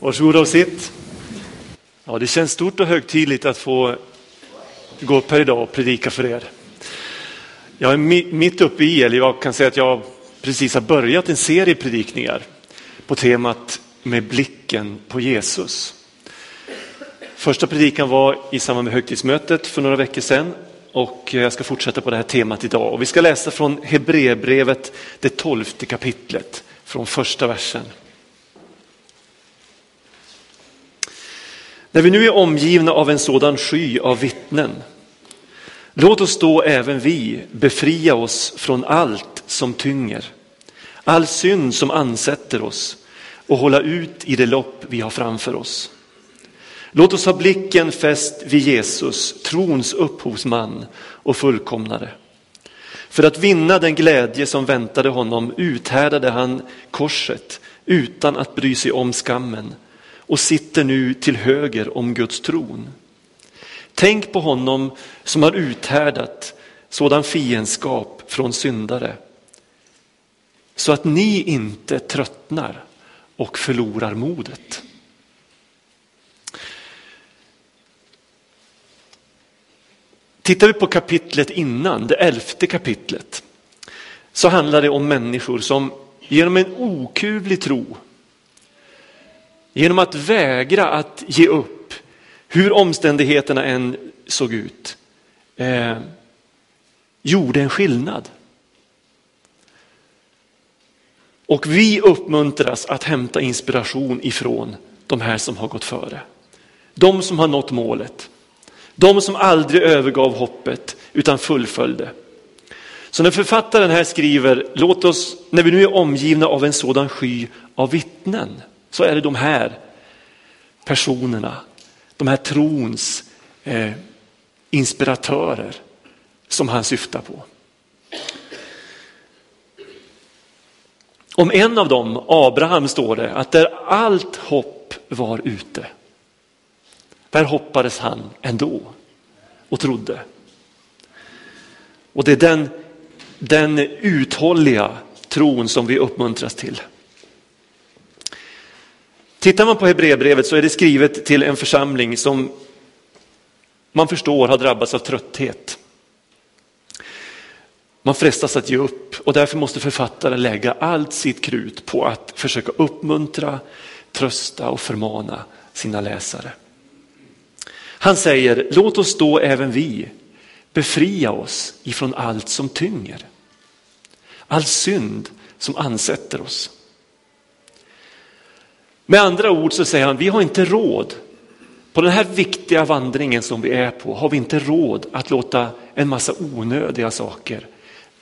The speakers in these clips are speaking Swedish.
Varsågoda och sitt. Ja, det känns stort och högtidligt att få gå upp här idag och predika för er. Jag är mitt uppe i, eller jag kan säga att jag precis har börjat en serie predikningar på temat med blicken på Jesus. Första predikan var i samband med högtidsmötet för några veckor sedan och jag ska fortsätta på det här temat idag. Och vi ska läsa från Hebreerbrevet, det tolfte kapitlet, från första versen. När vi nu är omgivna av en sådan sky av vittnen, låt oss då även vi befria oss från allt som tynger, all synd som ansätter oss och hålla ut i det lopp vi har framför oss. Låt oss ha blicken fäst vid Jesus, trons upphovsman och fullkomnare. För att vinna den glädje som väntade honom uthärdade han korset utan att bry sig om skammen och sitter nu till höger om Guds tron. Tänk på honom som har uthärdat sådan fiendskap från syndare så att ni inte tröttnar och förlorar modet. Tittar vi på kapitlet innan, det elfte kapitlet, så handlar det om människor som genom en okuvlig tro Genom att vägra att ge upp, hur omständigheterna än såg ut, eh, gjorde en skillnad. Och vi uppmuntras att hämta inspiration ifrån de här som har gått före. De som har nått målet. De som aldrig övergav hoppet utan fullföljde. Så när författaren här skriver, låt oss, när vi nu är omgivna av en sådan sky av vittnen, så är det de här personerna, de här trons eh, inspiratörer som han syftar på. Om en av dem, Abraham, står det att där allt hopp var ute, där hoppades han ändå och trodde. Och det är den, den uthålliga tron som vi uppmuntras till. Tittar man på Hebreerbrevet så är det skrivet till en församling som man förstår har drabbats av trötthet. Man frestas att ge upp och därför måste författaren lägga allt sitt krut på att försöka uppmuntra, trösta och förmana sina läsare. Han säger, låt oss då även vi befria oss ifrån allt som tynger. All synd som ansätter oss. Med andra ord så säger han, vi har inte råd, på den här viktiga vandringen som vi är på, har vi inte råd att låta en massa onödiga saker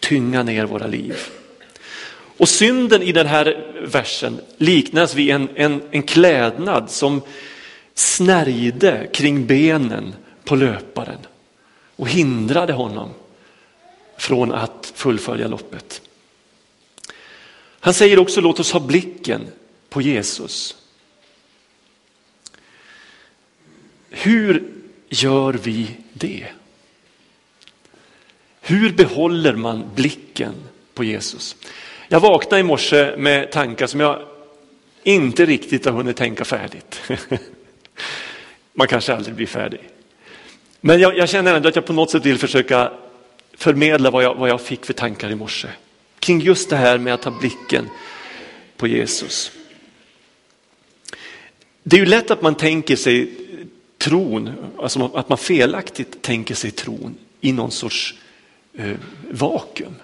tynga ner våra liv. Och synden i den här versen liknas vid en, en, en klädnad som snärjde kring benen på löparen och hindrade honom från att fullfölja loppet. Han säger också låt oss ha blicken på Jesus. Hur gör vi det? Hur behåller man blicken på Jesus? Jag vaknade i morse med tankar som jag inte riktigt har hunnit tänka färdigt. Man kanske aldrig blir färdig. Men jag, jag, känner ändå att jag på något sätt vill försöka förmedla vad jag, vad jag fick för tankar i morse. Kring just det här med att ha blicken på Jesus. Det är ju lätt att man tänker sig tron, alltså att man felaktigt tänker sig tron i någon sorts eh, vakuum.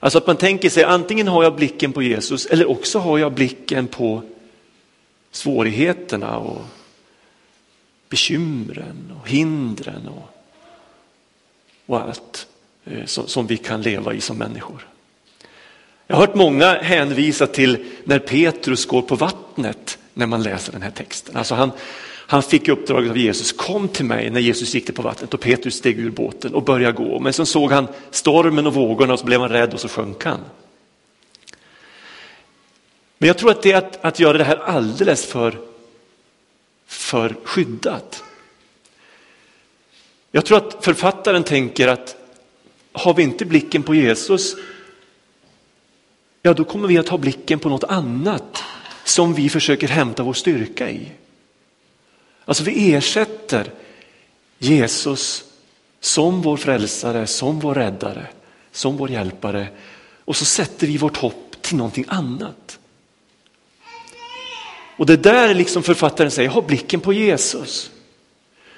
Alltså att man tänker sig antingen har jag blicken på Jesus eller också har jag blicken på svårigheterna och bekymren och hindren och, och allt eh, som, som vi kan leva i som människor. Jag har hört många hänvisa till när Petrus går på vattnet när man läser den här texten. Alltså han, han fick uppdraget av Jesus, kom till mig när Jesus gick på vattnet och Petrus steg ur båten och började gå. Men så såg han stormen och vågorna och så blev han rädd och så sjönk han. Men jag tror att det är att, att göra det här alldeles för, för skyddat. Jag tror att författaren tänker att har vi inte blicken på Jesus, ja då kommer vi att ha blicken på något annat som vi försöker hämta vår styrka i. Alltså vi ersätter Jesus som vår frälsare, som vår räddare, som vår hjälpare och så sätter vi vårt hopp till någonting annat. Och det där liksom författaren säger, ha blicken på Jesus.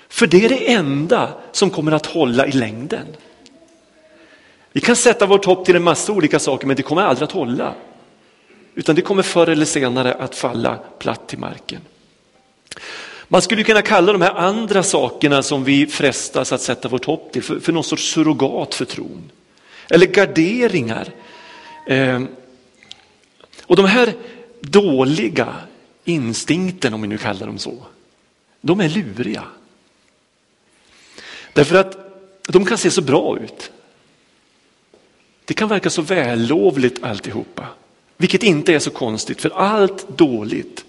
För det är det enda som kommer att hålla i längden. Vi kan sätta vårt hopp till en massa olika saker men det kommer aldrig att hålla. Utan det kommer förr eller senare att falla platt till marken. Man skulle kunna kalla de här andra sakerna som vi frestas att sätta vårt hopp till för, för någon sorts surrogat för tron. Eller garderingar. Eh, och de här dåliga instinkterna, om vi nu kallar dem så, de är luriga. Därför att de kan se så bra ut. Det kan verka så vällovligt alltihopa, vilket inte är så konstigt för allt dåligt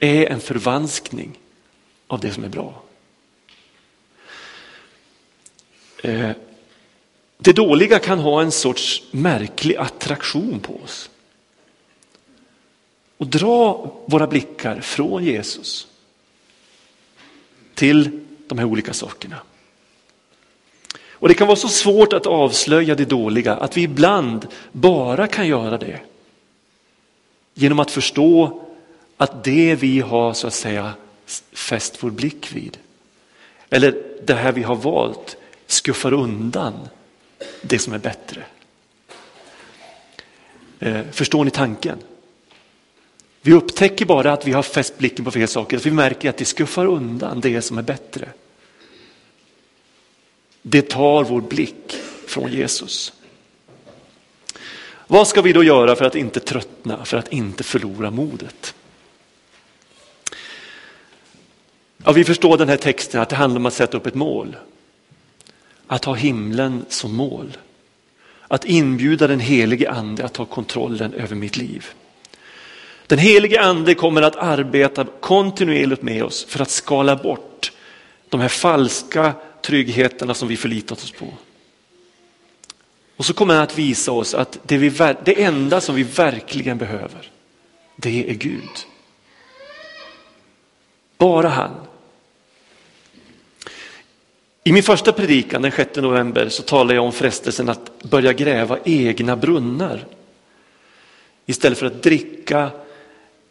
är en förvanskning av det som är bra. Eh, det dåliga kan ha en sorts märklig attraktion på oss. Och dra våra blickar från Jesus till de här olika sakerna. Och det kan vara så svårt att avslöja det dåliga att vi ibland bara kan göra det genom att förstå att det vi har så att säga fäst vår blick vid, eller det här vi har valt, skuffar undan det som är bättre. Eh, förstår ni tanken? Vi upptäcker bara att vi har fäst blicken på fel saker, att vi märker att det skuffar undan det som är bättre. Det tar vår blick från Jesus. Vad ska vi då göra för att inte tröttna, för att inte förlora modet? Ja, vi förstår den här texten att det handlar om att sätta upp ett mål. Att ha himlen som mål. Att inbjuda den helige ande att ta kontrollen över mitt liv. Den helige ande kommer att arbeta kontinuerligt med oss för att skala bort de här falska tryggheterna som vi förlitat oss på. Och så kommer han att visa oss att det, vi, det enda som vi verkligen behöver, det är Gud. Bara han. I min första predikan den 6 november så talade jag om frestelsen att börja gräva egna brunnar istället för att dricka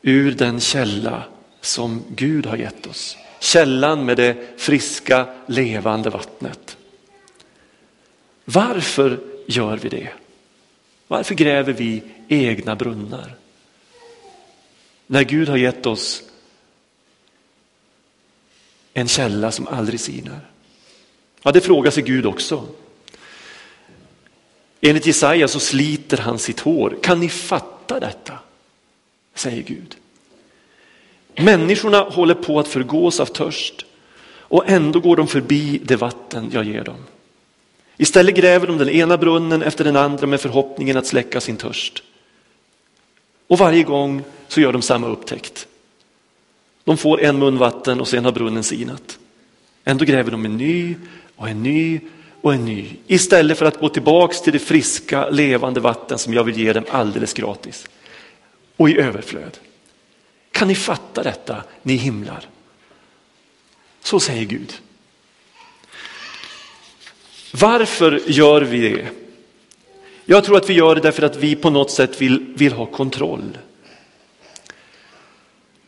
ur den källa som Gud har gett oss. Källan med det friska, levande vattnet. Varför gör vi det? Varför gräver vi egna brunnar? När Gud har gett oss en källa som aldrig sinar. Ja, det frågar sig Gud också. Enligt Jesaja så sliter han sitt hår. Kan ni fatta detta? Säger Gud. Människorna håller på att förgås av törst och ändå går de förbi det vatten jag ger dem. Istället gräver de den ena brunnen efter den andra med förhoppningen att släcka sin törst. Och varje gång så gör de samma upptäckt. De får en mun vatten och sen har brunnen sinat. Ändå gräver de en ny och en ny och en ny. Istället för att gå tillbaks till det friska levande vatten som jag vill ge dem alldeles gratis. Och i överflöd. Kan ni fatta detta, ni himlar? Så säger Gud. Varför gör vi det? Jag tror att vi gör det därför att vi på något sätt vill, vill ha kontroll.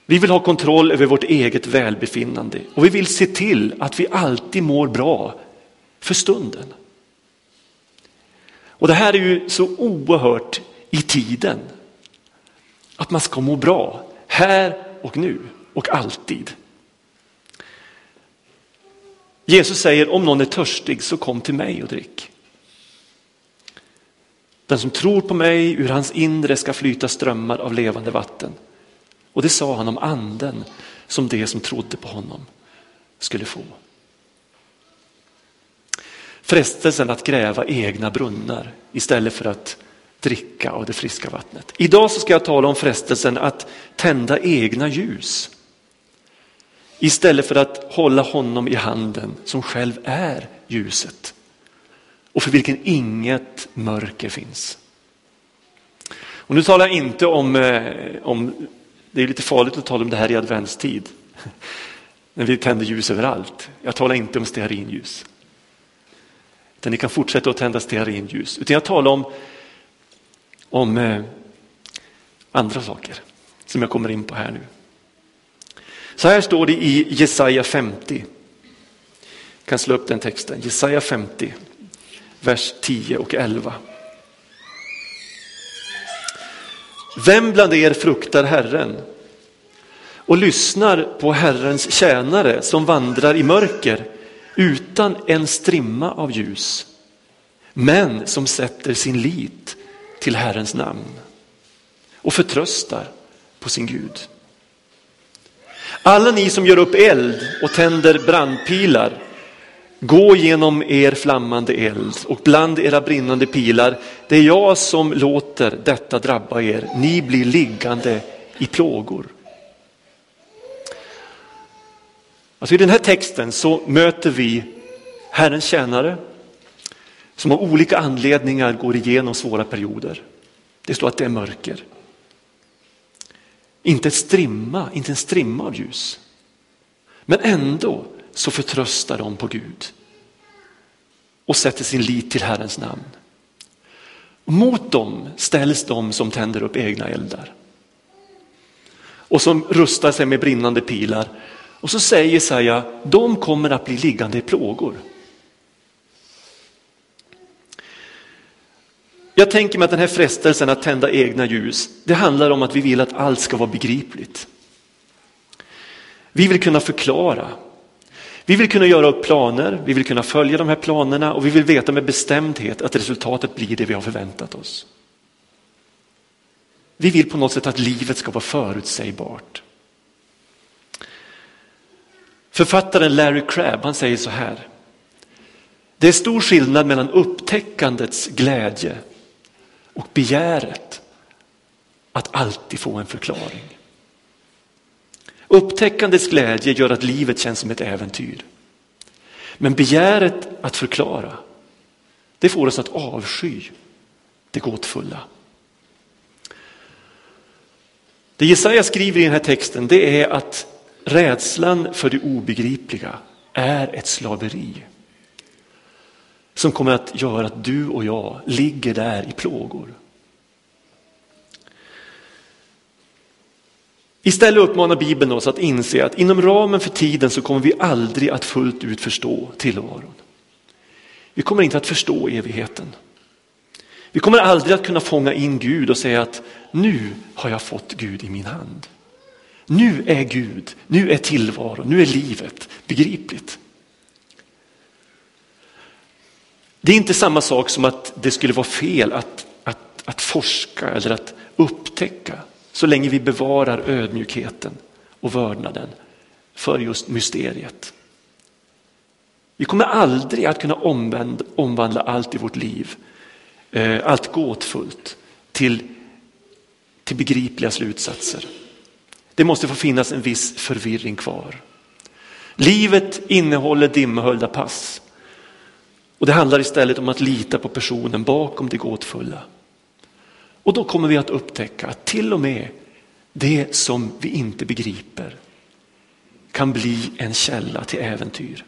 Vi vill ha kontroll över vårt eget välbefinnande och vi vill se till att vi alltid mår bra för stunden. Och det här är ju så oerhört i tiden. Att man ska må bra här och nu och alltid. Jesus säger om någon är törstig så kom till mig och drick. Den som tror på mig, ur hans inre ska flyta strömmar av levande vatten. Och det sa han om anden som det som trodde på honom skulle få. Frestelsen att gräva egna brunnar istället för att dricka av det friska vattnet. Idag så ska jag tala om frestelsen att tända egna ljus. Istället för att hålla honom i handen som själv är ljuset och för vilken inget mörker finns. Och nu talar jag inte om, eh, om Det är lite farligt att tala om det här i adventstid. När vi tänder ljus överallt. Jag talar inte om stearinljus. Utan ni kan fortsätta att tända stearinljus. Utan jag talar om, om eh, andra saker som jag kommer in på här nu. Så här står det i Jesaja 50. Jag kan slå upp den texten. Jesaja 50, vers 10 och 11. Vem bland er fruktar Herren och lyssnar på Herrens tjänare som vandrar i mörker utan en strimma av ljus, men som sätter sin lit till Herrens namn och förtröstar på sin Gud. Alla ni som gör upp eld och tänder brandpilar, gå genom er flammande eld och bland era brinnande pilar, det är jag som låter detta drabba er, ni blir liggande i plågor. Alltså I den här texten så möter vi Herrens tjänare som av olika anledningar går igenom svåra perioder. Det står att det är mörker. Inte, ett strimma, inte en strimma av ljus. Men ändå så förtröstar de på Gud och sätter sin lit till Herrens namn. Mot dem ställs de som tänder upp egna eldar och som rustar sig med brinnande pilar. Och så säger Jesaja, de kommer att bli liggande i plågor. Jag tänker mig att den här frestelsen att tända egna ljus, det handlar om att vi vill att allt ska vara begripligt. Vi vill kunna förklara. Vi vill kunna göra upp planer, vi vill kunna följa de här planerna och vi vill veta med bestämdhet att resultatet blir det vi har förväntat oss. Vi vill på något sätt att livet ska vara förutsägbart. Författaren Larry Crabb han säger så här. Det är stor skillnad mellan upptäckandets glädje och begäret att alltid få en förklaring. Upptäckandets glädje gör att livet känns som ett äventyr. Men begäret att förklara, det får oss att avsky det gåtfulla. Det Jesaja skriver i den här texten det är att rädslan för det obegripliga är ett slaveri som kommer att göra att du och jag ligger där i plågor. Istället uppmanar Bibeln oss att inse att inom ramen för tiden så kommer vi aldrig att fullt ut förstå tillvaron. Vi kommer inte att förstå evigheten. Vi kommer aldrig att kunna fånga in Gud och säga att nu har jag fått Gud i min hand. Nu är Gud, nu är tillvaron, nu är livet begripligt. Det är inte samma sak som att det skulle vara fel att, att, att forska eller att upptäcka så länge vi bevarar ödmjukheten och vördnaden för just mysteriet. Vi kommer aldrig att kunna omvandla allt i vårt liv, eh, allt gåtfullt, till, till begripliga slutsatser. Det måste få finnas en viss förvirring kvar. Livet innehåller dimhöljda pass och det handlar istället om att lita på personen bakom det gåtfulla. Och då kommer vi att upptäcka att till och med det som vi inte begriper kan bli en källa till äventyr.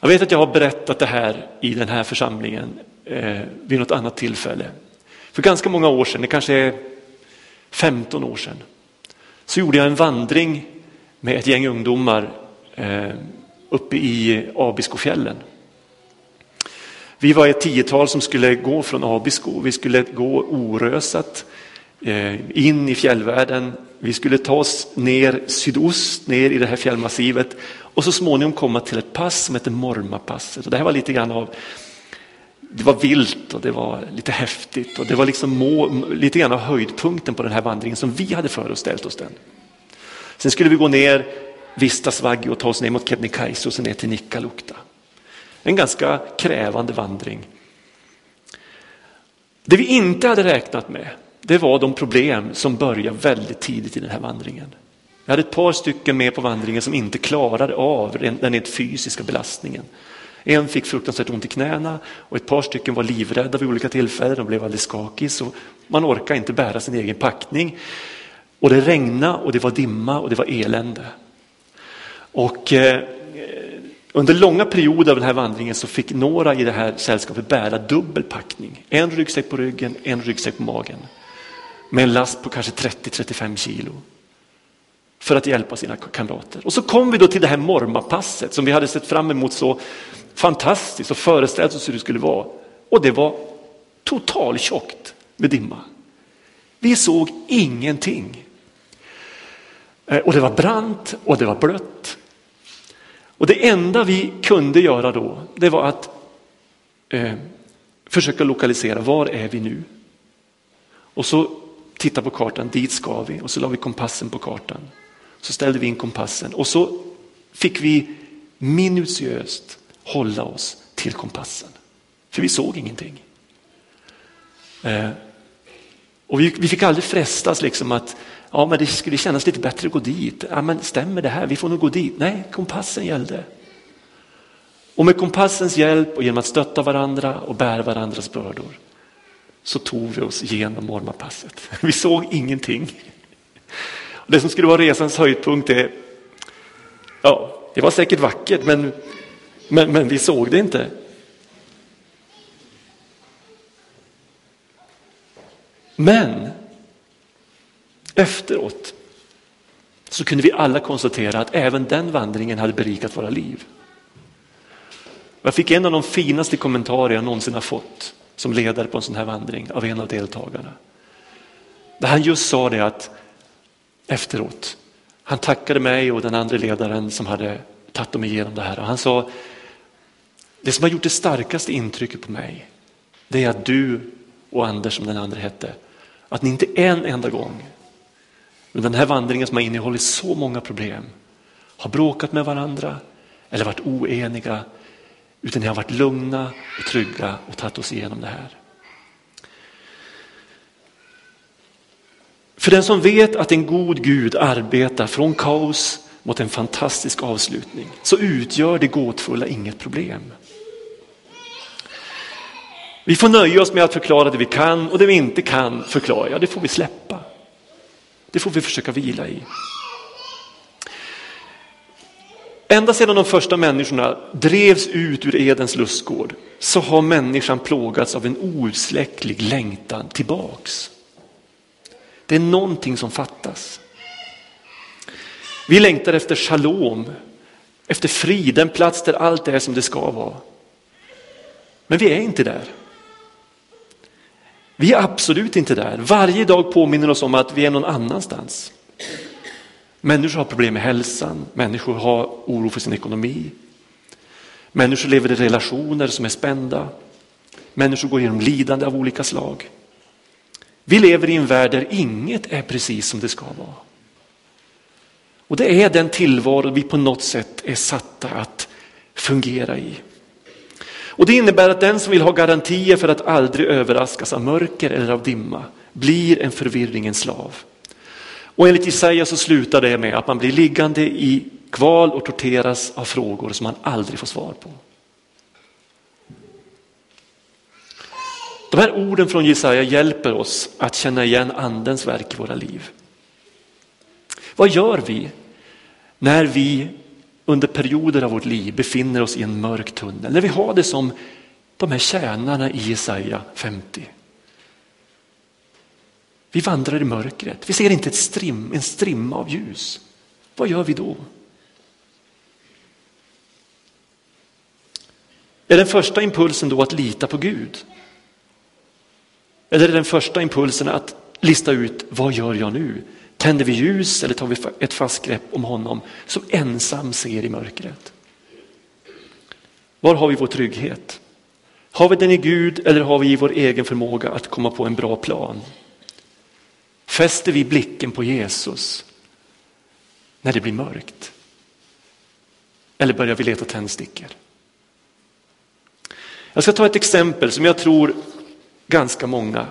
Jag vet att jag har berättat det här i den här församlingen eh, vid något annat tillfälle. För ganska många år sedan, det kanske är 15 år sedan, så gjorde jag en vandring med ett gäng ungdomar eh, uppe i Abiskofjällen. Vi var ett tiotal som skulle gå från Abisko, vi skulle gå orösat eh, in i fjällvärlden. Vi skulle ta oss ner sydost, ner i det här fjällmassivet och så småningom komma till ett pass som heter Mormapasset. Och det här var lite grann av det var vilt och det var lite häftigt och det var liksom må, lite grann av höjdpunkten på den här vandringen som vi hade föreställt oss den. Sen skulle vi gå ner Vistasvaggi och ta oss ner mot Kebnekaise och sen ner till Nikkaluokta. En ganska krävande vandring. Det vi inte hade räknat med, det var de problem som började väldigt tidigt i den här vandringen. Jag hade ett par stycken med på vandringen som inte klarade av den rent fysiska belastningen. En fick fruktansvärt ont i knäna och ett par stycken var livrädda vid olika tillfällen och blev alldeles skakig. Så man orkade inte bära sin egen packning. Och det regnade och det var dimma och det var elände. Och eh, under långa perioder av den här vandringen så fick några i det här sällskapet bära dubbel packning. En ryggsäck på ryggen, en ryggsäck på magen. Med en last på kanske 30-35 kilo. För att hjälpa sina kamrater. Och så kom vi då till det här mormapasset som vi hade sett fram emot så fantastiskt och föreställt oss hur det skulle vara. Och det var totaltjockt med dimma. Vi såg ingenting. Eh, och det var brant och det var blött. Och det enda vi kunde göra då, det var att eh, försöka lokalisera, var är vi nu? Och så titta på kartan, dit ska vi. Och så la vi kompassen på kartan. Så ställde vi in kompassen och så fick vi minutiöst hålla oss till kompassen. För vi såg ingenting. Eh, och vi, vi, fick aldrig frestas liksom att ja, men det skulle kännas lite bättre att gå dit. Ja, men stämmer det här? Vi får nog gå dit. Nej, kompassen gällde. Och med kompassens hjälp och genom att stötta varandra och bära varandras bördor så tog vi oss igenom Mormapasset. Vi såg ingenting. Det som skulle vara resans höjdpunkt är, ja, det var säkert vackert men, men, men vi såg det inte. Men efteråt så kunde vi alla konstatera att även den vandringen hade berikat våra liv. Jag fick en av de finaste kommentarer jag någonsin har fått som ledare på en sån här vandring av en av deltagarna. Där han just sa det att efteråt, han tackade mig och den andra ledaren som hade tagit dem igenom det här och han sa det som har gjort det starkaste intrycket på mig det är att du och Anders som den andra hette, att ni inte en enda gång under den här vandringen som har innehållit så många problem har bråkat med varandra eller varit oeniga utan ni har varit lugna och trygga och tagit oss igenom det här. För den som vet att en god Gud arbetar från kaos mot en fantastisk avslutning så utgör det gåtfulla inget problem. Vi får nöja oss med att förklara det vi kan och det vi inte kan förklara, ja det får vi släppa. Det får vi försöka vila i. Ända sedan de första människorna drevs ut ur Edens lustgård så har människan plågats av en outsläcklig längtan tillbaks. Det är någonting som fattas. Vi längtar efter shalom, efter frid, en plats där allt är som det ska vara. Men vi är inte där. Vi är absolut inte där. Varje dag påminner oss om att vi är någon annanstans. Människor har problem med hälsan, människor har oro för sin ekonomi. Människor lever i relationer som är spända. Människor går igenom lidande av olika slag. Vi lever i en värld där inget är precis som det ska vara. Och det är den tillvaro vi på något sätt är satta att fungera i. Och det innebär att den som vill ha garantier för att aldrig överraskas av mörker eller av dimma blir en förvirringens slav. Och enligt Jesaja så slutar det med att man blir liggande i kval och torteras av frågor som man aldrig får svar på. De här orden från Jesaja hjälper oss att känna igen andens verk i våra liv. Vad gör vi när vi under perioder av vårt liv befinner oss i en mörk tunnel? När vi har det som de här tjänarna i Jesaja 50. Vi vandrar i mörkret, vi ser inte ett strim, en strimma av ljus. Vad gör vi då? Är den första impulsen då att lita på Gud? Eller är den första impulsen att lista ut vad gör jag nu? Tänder vi ljus eller tar vi ett fast grepp om honom som ensam ser i mörkret? Var har vi vår trygghet? Har vi den i Gud eller har vi i vår egen förmåga att komma på en bra plan? Fäster vi blicken på Jesus när det blir mörkt? Eller börjar vi leta tändstickor? Jag ska ta ett exempel som jag tror ganska många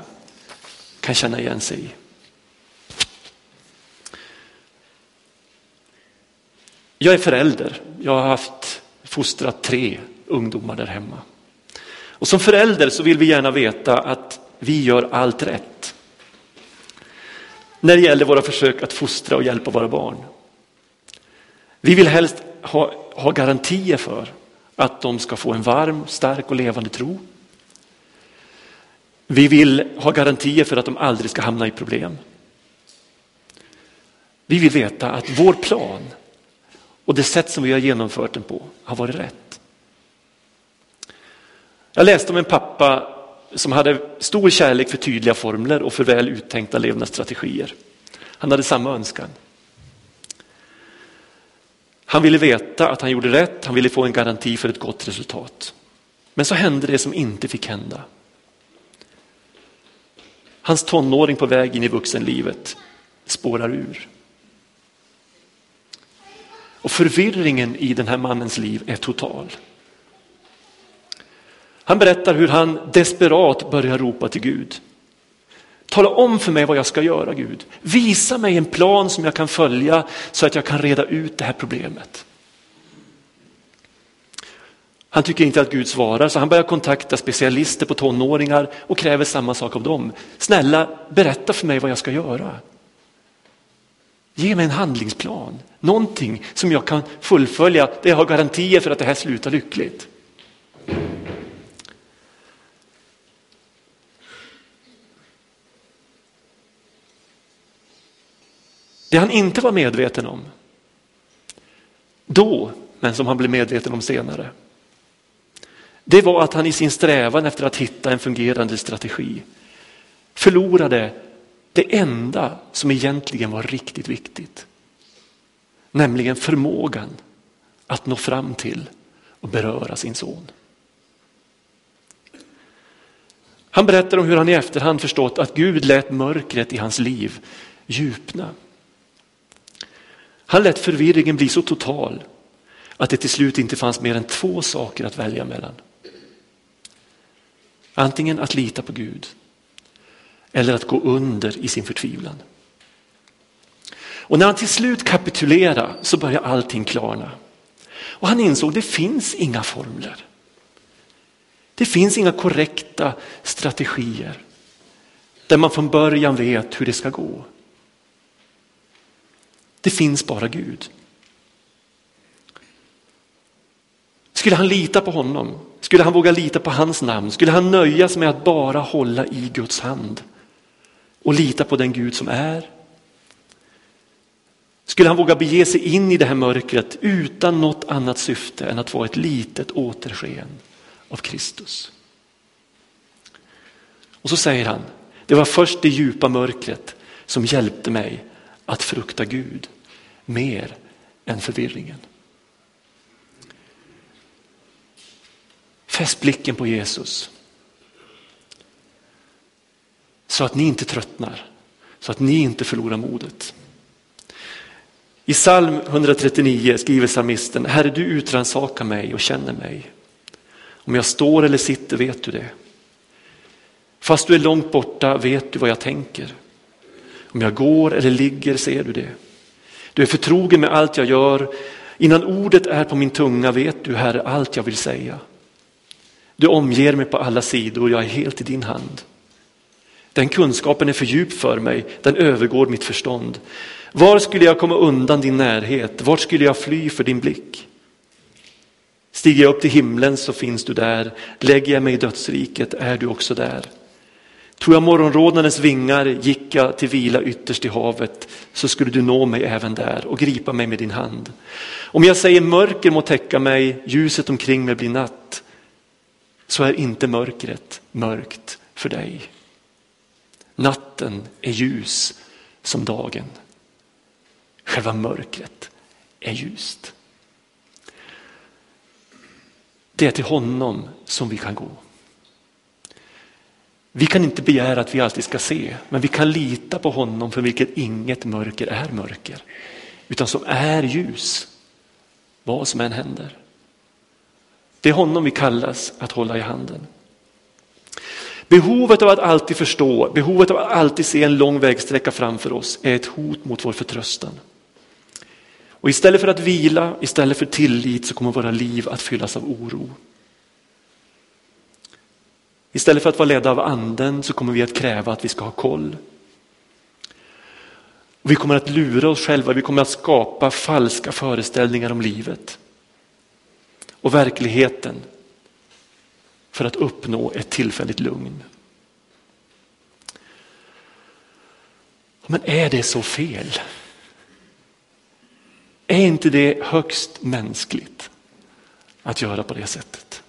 kan känna igen sig i. Jag är förälder. Jag har haft fostrat tre ungdomar där hemma. Och som förälder så vill vi gärna veta att vi gör allt rätt. När det gäller våra försök att fostra och hjälpa våra barn. Vi vill helst ha, ha garantier för att de ska få en varm, stark och levande tro. Vi vill ha garantier för att de aldrig ska hamna i problem. Vi vill veta att vår plan och det sätt som vi har genomfört den på har varit rätt. Jag läste om en pappa som hade stor kärlek för tydliga formler och för väl uttänkta levnadsstrategier. Han hade samma önskan. Han ville veta att han gjorde rätt, han ville få en garanti för ett gott resultat. Men så hände det som inte fick hända. Hans tonåring på väg in i vuxenlivet spårar ur. Och förvirringen i den här mannens liv är total. Han berättar hur han desperat börjar ropa till Gud. Tala om för mig vad jag ska göra Gud. Visa mig en plan som jag kan följa så att jag kan reda ut det här problemet. Han tycker inte att Gud svarar så han börjar kontakta specialister på tonåringar och kräver samma sak av dem. Snälla berätta för mig vad jag ska göra. Ge mig en handlingsplan, någonting som jag kan fullfölja där jag har garantier för att det här slutar lyckligt. Det han inte var medveten om då, men som han blev medveten om senare. Det var att han i sin strävan efter att hitta en fungerande strategi förlorade det enda som egentligen var riktigt viktigt. Nämligen förmågan att nå fram till och beröra sin son. Han berättar om hur han i efterhand förstått att Gud lät mörkret i hans liv djupna. Han lät förvirringen bli så total att det till slut inte fanns mer än två saker att välja mellan. Antingen att lita på Gud eller att gå under i sin förtvivlan. Och när han till slut kapitulerade så började allting klarna. Och han insåg att det finns inga formler. Det finns inga korrekta strategier där man från början vet hur det ska gå. Det finns bara Gud. Skulle han lita på honom? Skulle han våga lita på hans namn? Skulle han nöja sig med att bara hålla i Guds hand och lita på den Gud som är? Skulle han våga bege sig in i det här mörkret utan något annat syfte än att vara ett litet återsken av Kristus? Och så säger han, det var först det djupa mörkret som hjälpte mig att frukta Gud mer än förvirringen. Fäst blicken på Jesus. Så att ni inte tröttnar, så att ni inte förlorar modet. I psalm 139 skriver psalmisten, Herre du utransakar mig och känner mig. Om jag står eller sitter vet du det. Fast du är långt borta vet du vad jag tänker. Om jag går eller ligger ser du det. Du är förtrogen med allt jag gör. Innan ordet är på min tunga vet du, Herre, allt jag vill säga. Du omger mig på alla sidor, jag är helt i din hand. Den kunskapen är för djup för mig, den övergår mitt förstånd. Var skulle jag komma undan din närhet? Vart skulle jag fly för din blick? Stiger jag upp till himlen så finns du där. Lägger jag mig i dödsriket är du också där. Tog jag morgonrodnadens vingar gick jag till vila ytterst i havet så skulle du nå mig även där och gripa mig med din hand. Om jag säger mörker må täcka mig, ljuset omkring mig blir natt, så är inte mörkret mörkt för dig. Natten är ljus som dagen. Själva mörkret är ljust. Det är till honom som vi kan gå. Vi kan inte begära att vi alltid ska se, men vi kan lita på honom för vilket inget mörker är mörker, utan som är ljus, vad som än händer. Det är honom vi kallas att hålla i handen. Behovet av att alltid förstå, behovet av att alltid se en lång vägsträcka framför oss är ett hot mot vår förtröstan. Och istället för att vila, istället för tillit så kommer våra liv att fyllas av oro. Istället för att vara ledda av anden så kommer vi att kräva att vi ska ha koll. Vi kommer att lura oss själva, vi kommer att skapa falska föreställningar om livet och verkligheten för att uppnå ett tillfälligt lugn. Men är det så fel? Är inte det högst mänskligt att göra på det sättet?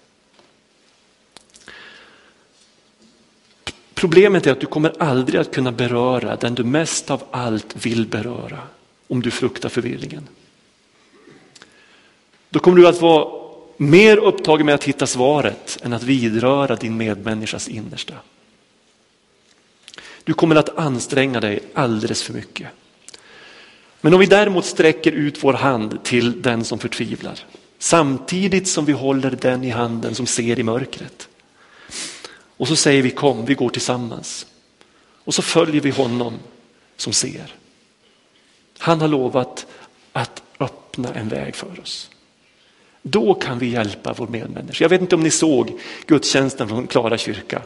Problemet är att du kommer aldrig att kunna beröra den du mest av allt vill beröra om du fruktar förvirringen. Då kommer du att vara mer upptagen med att hitta svaret än att vidröra din medmänniskas innersta. Du kommer att anstränga dig alldeles för mycket. Men om vi däremot sträcker ut vår hand till den som förtvivlar, samtidigt som vi håller den i handen som ser i mörkret. Och så säger vi kom, vi går tillsammans. Och så följer vi honom som ser. Han har lovat att öppna en väg för oss. Då kan vi hjälpa vår medmänniska. Jag vet inte om ni såg gudstjänsten från Klara kyrka.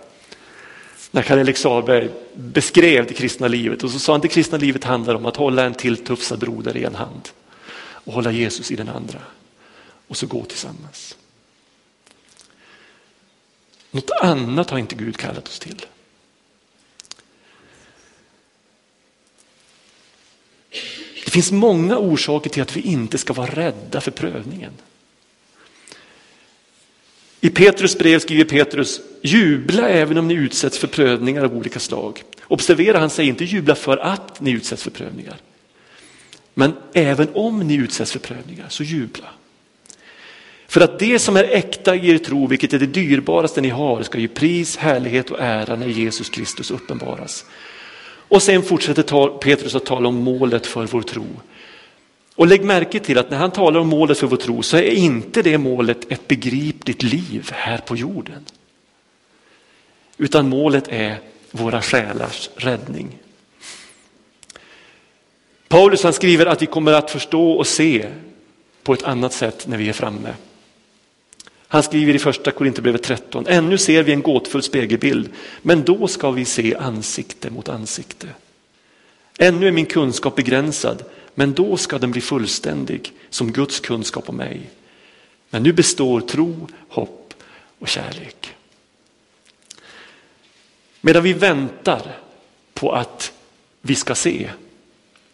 När Karl-Erik Sahlberg beskrev det kristna livet och så sa han att det kristna livet handlar om att hålla en tilltufsad broder i en hand och hålla Jesus i den andra och så gå tillsammans. Något annat har inte Gud kallat oss till. Det finns många orsaker till att vi inte ska vara rädda för prövningen. I Petrus brev skriver Petrus, jubla även om ni utsätts för prövningar av olika slag. Observera, han säger inte jubla för att ni utsätts för prövningar. Men även om ni utsätts för prövningar, så jubla. För att det som är äkta i er tro, vilket är det dyrbaraste ni har, ska ge pris, härlighet och ära när Jesus Kristus uppenbaras. Och sen fortsätter Petrus att tala om målet för vår tro. Och lägg märke till att när han talar om målet för vår tro så är inte det målet ett begripligt liv här på jorden. Utan målet är våra själars räddning. Paulus han skriver att vi kommer att förstå och se på ett annat sätt när vi är framme. Han skriver i första Korinthierbrevet 13, ännu ser vi en gåtfull spegelbild, men då ska vi se ansikte mot ansikte. Ännu är min kunskap begränsad, men då ska den bli fullständig som Guds kunskap om mig. Men nu består tro, hopp och kärlek. Medan vi väntar på att vi ska se,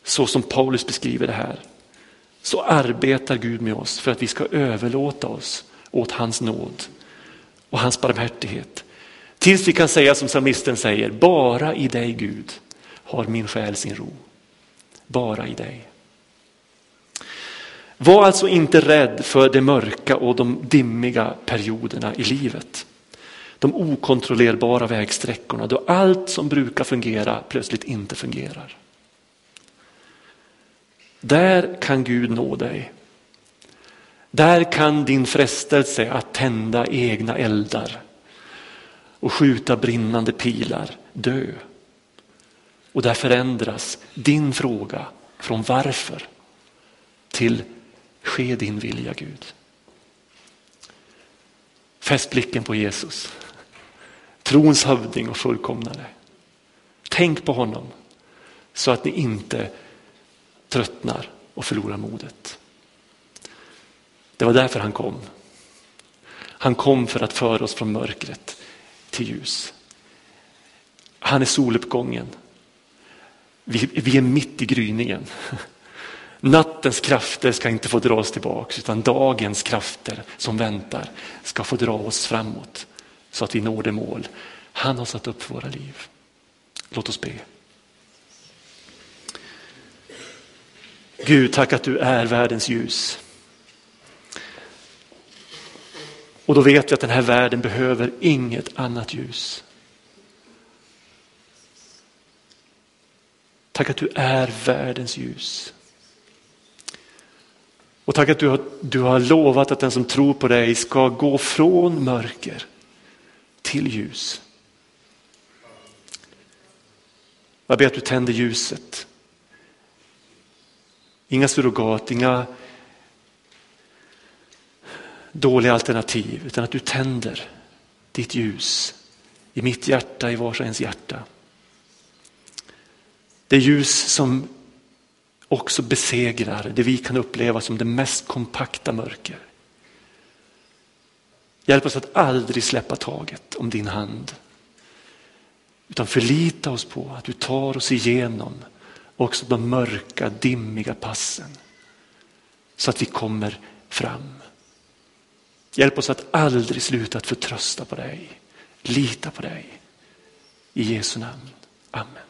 så som Paulus beskriver det här, så arbetar Gud med oss för att vi ska överlåta oss åt hans nåd och hans barmhärtighet. Tills vi kan säga som psalmisten säger, bara i dig Gud har min själ sin ro. Bara i dig. Var alltså inte rädd för det mörka och de dimmiga perioderna i livet. De okontrollerbara vägsträckorna då allt som brukar fungera plötsligt inte fungerar. Där kan Gud nå dig. Där kan din frestelse att tända egna eldar och skjuta brinnande pilar dö. Och där förändras din fråga från varför till ske din vilja Gud. Fäst blicken på Jesus, trons hövding och fullkomnare. Tänk på honom så att ni inte tröttnar och förlorar modet. Det var därför han kom. Han kom för att föra oss från mörkret till ljus. Han är soluppgången. Vi, vi är mitt i gryningen. Nattens krafter ska inte få dra oss tillbaka utan dagens krafter som väntar ska få dra oss framåt så att vi når det mål han har satt upp för våra liv. Låt oss be. Gud, tack att du är världens ljus. Och då vet vi att den här världen behöver inget annat ljus. Tack att du är världens ljus. Och tack att du har, du har lovat att den som tror på dig ska gå från mörker till ljus. Jag ber att du tänder ljuset. Inga surrogat, inga dåliga alternativ, utan att du tänder ditt ljus i mitt hjärta, i vars och ens hjärta. Det ljus som också besegrar det vi kan uppleva som det mest kompakta mörker. Hjälp oss att aldrig släppa taget om din hand. Utan förlita oss på att du tar oss igenom också de mörka, dimmiga passen. Så att vi kommer fram. Hjälp oss att aldrig sluta att förtrösta på dig, lita på dig. I Jesu namn. Amen.